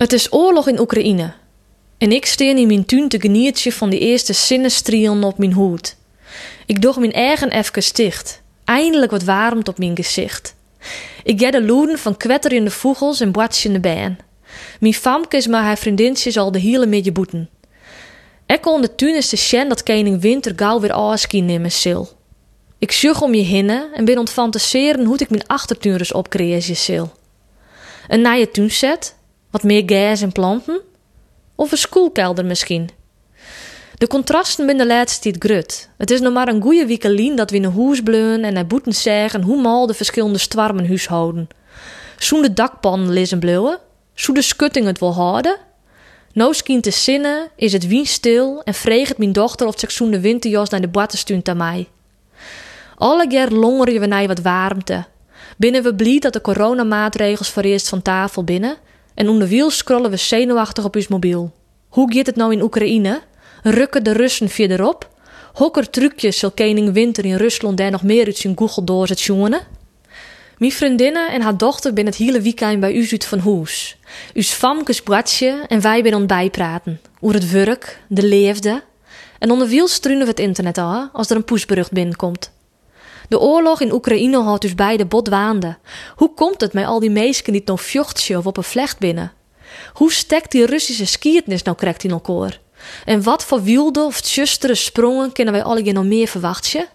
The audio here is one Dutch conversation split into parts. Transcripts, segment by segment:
Het is oorlog in Oekraïne. En ik steen in mijn tuin te genietje van die eerste zinnestrielen op mijn hoed. Ik doch mijn eigen even sticht. Eindelijk wat warmte op mijn gezicht. Ik ga de loeden van kwetterende vogels en boatsjende bijen. Mijn famke is maar haar vriendinnetjes al de hele midje boeten. Ik kon de tuin de sjen dat koning winter gauw weer afski nemen sil. Ik zucht om je hinnen en ben ontfantaseren hoe ik mijn achtertuiners opcreëren sil. Een nije tuinset, wat meer gas en planten? Of een schoolkelder misschien? De contrasten binnen de laatste tijd grut. Het is nog maar een goeie wiekelien dat we in een bleun en naar boeten zeggen hoe mal de verschillende stwarmen huishouden. Zoen de dakpannen lezen bleuwen, zoen de schutting het wil houden. Nou skien te zinnen, is het wien stil en vreegt mijn dochter of ze zoen de winterjas naar de badtenstuin aan mij. Alle keer longeren we naar wat warmte. Binnen we blij dat de coronamaatregels voor eerst van tafel binnen en onder wiel scrollen we zenuwachtig op ons mobiel. Hoe gaat het nou in Oekraïne? Rukken de Russen verderop? Hokker trucjes zal koning Winter in Rusland daar nog meer uit zijn Google doorzet? Mijn vriendinnen en haar dochter ben het hele weekend bij u uit van huis. Us famkes bratje en wij ben bijpraten. Over het werk, de leefde. En onder wiel struinen we het internet aan als er een poesbrug binnenkomt. De oorlog in Oekraïne houdt dus beide botwaande. Hoe komt het met al die meisken die nog vjochtje of op een vlecht binnen? Hoe stekt die Russische skiertnis nou correct in elkaar? En wat voor wilde of tjustere sprongen kunnen wij alle nog meer verwachten?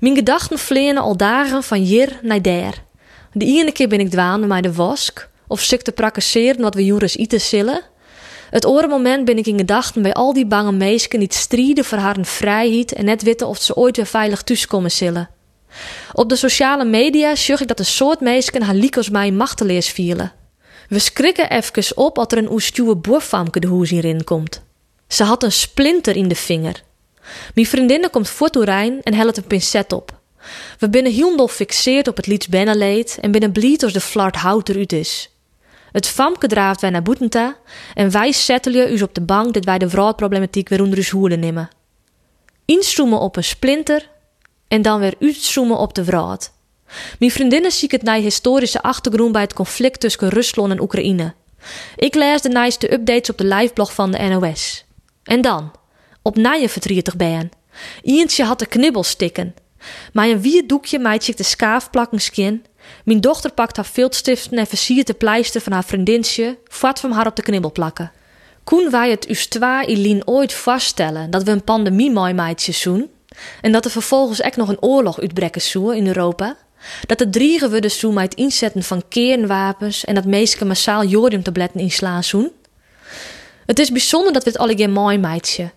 Mijn gedachten vleenen al dagen van hier naar daar. De ene keer ben ik dwaande met de wask, of zit te prakaseren wat we juris eten zullen. Het andere moment ben ik in gedachten bij al die bange meisken die strijden voor haar vrijheid en net weten of ze ooit weer veilig thuiskomen zullen. Op de sociale media zag ik dat een soort meisken haar liekos mij machteloos vielen. We schrikken even op als er een oestuwe boerfamke de hoes hierin komt. Ze had een splinter in de vinger. Mijn vriendinnen komt voor Toerijn en helpt een pincet op. We binnen heel fixeerd op het lieds Benneleed en binnen blied als de flart hout eruit is. Het famke draaft wij naar Boetenta en wij settelen u op de bank dat wij de vrouwproblematiek weer onder ons hoede nemen. Inzoomen op een splinter en dan weer uitzoomen op de vrouw. Mijn vriendinnen zie het naar historische achtergrond bij het conflict tussen Rusland en Oekraïne. Ik lees de nieuwste updates op de liveblog van de NOS. En dan, op nije verdrietig ben. Ientje had de knibbel stikken. Maar een wie doekje maait de skaaf skin. Mijn dochter pakt haar viltstiften en versiert de pleister van haar vriendinsje, vat van haar op de knibbel plakken. Koen wij het ustwa Ilien ooit vaststellen dat we een pandemie mooi meidjes zoen? En dat er vervolgens echt nog een oorlog uitbrekken zou in Europa? Dat de driegen we dus met het inzetten van kernwapens en dat meesten massaal jodiumtabletten inslaan zoen? Het is bijzonder dat we het alle mooi meidje.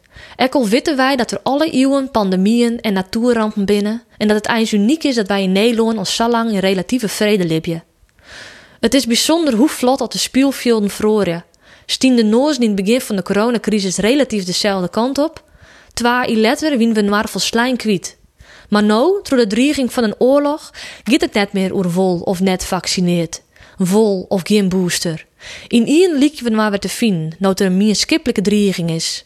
Al weten wij dat er alle eeuwen pandemieën en natuurrampen binnen en dat het eens uniek is dat wij in Nederland al zo lang in relatieve vrede libje. Het is bijzonder hoe vlot dat de speelvelden vroren. Stien de noos in het begin van de coronacrisis relatief dezelfde kant op. Twa i letter wien we maar slijn kwiet. Maar nou, door de dreiging van een oorlog, gaat het net meer over vol of net vaccineerd. Vol of geen booster. In één liedje we maar weer te vinden, nou er een meer dreiging is.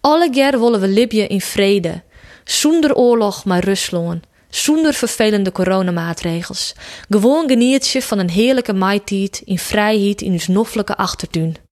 Alle keer willen we Libië in vrede. Zonder oorlog maar Rusland. Zonder vervelende coronamaatregels. Gewoon genietje van een heerlijke maitijd in vrijheid in ons noffelijke achtertuin.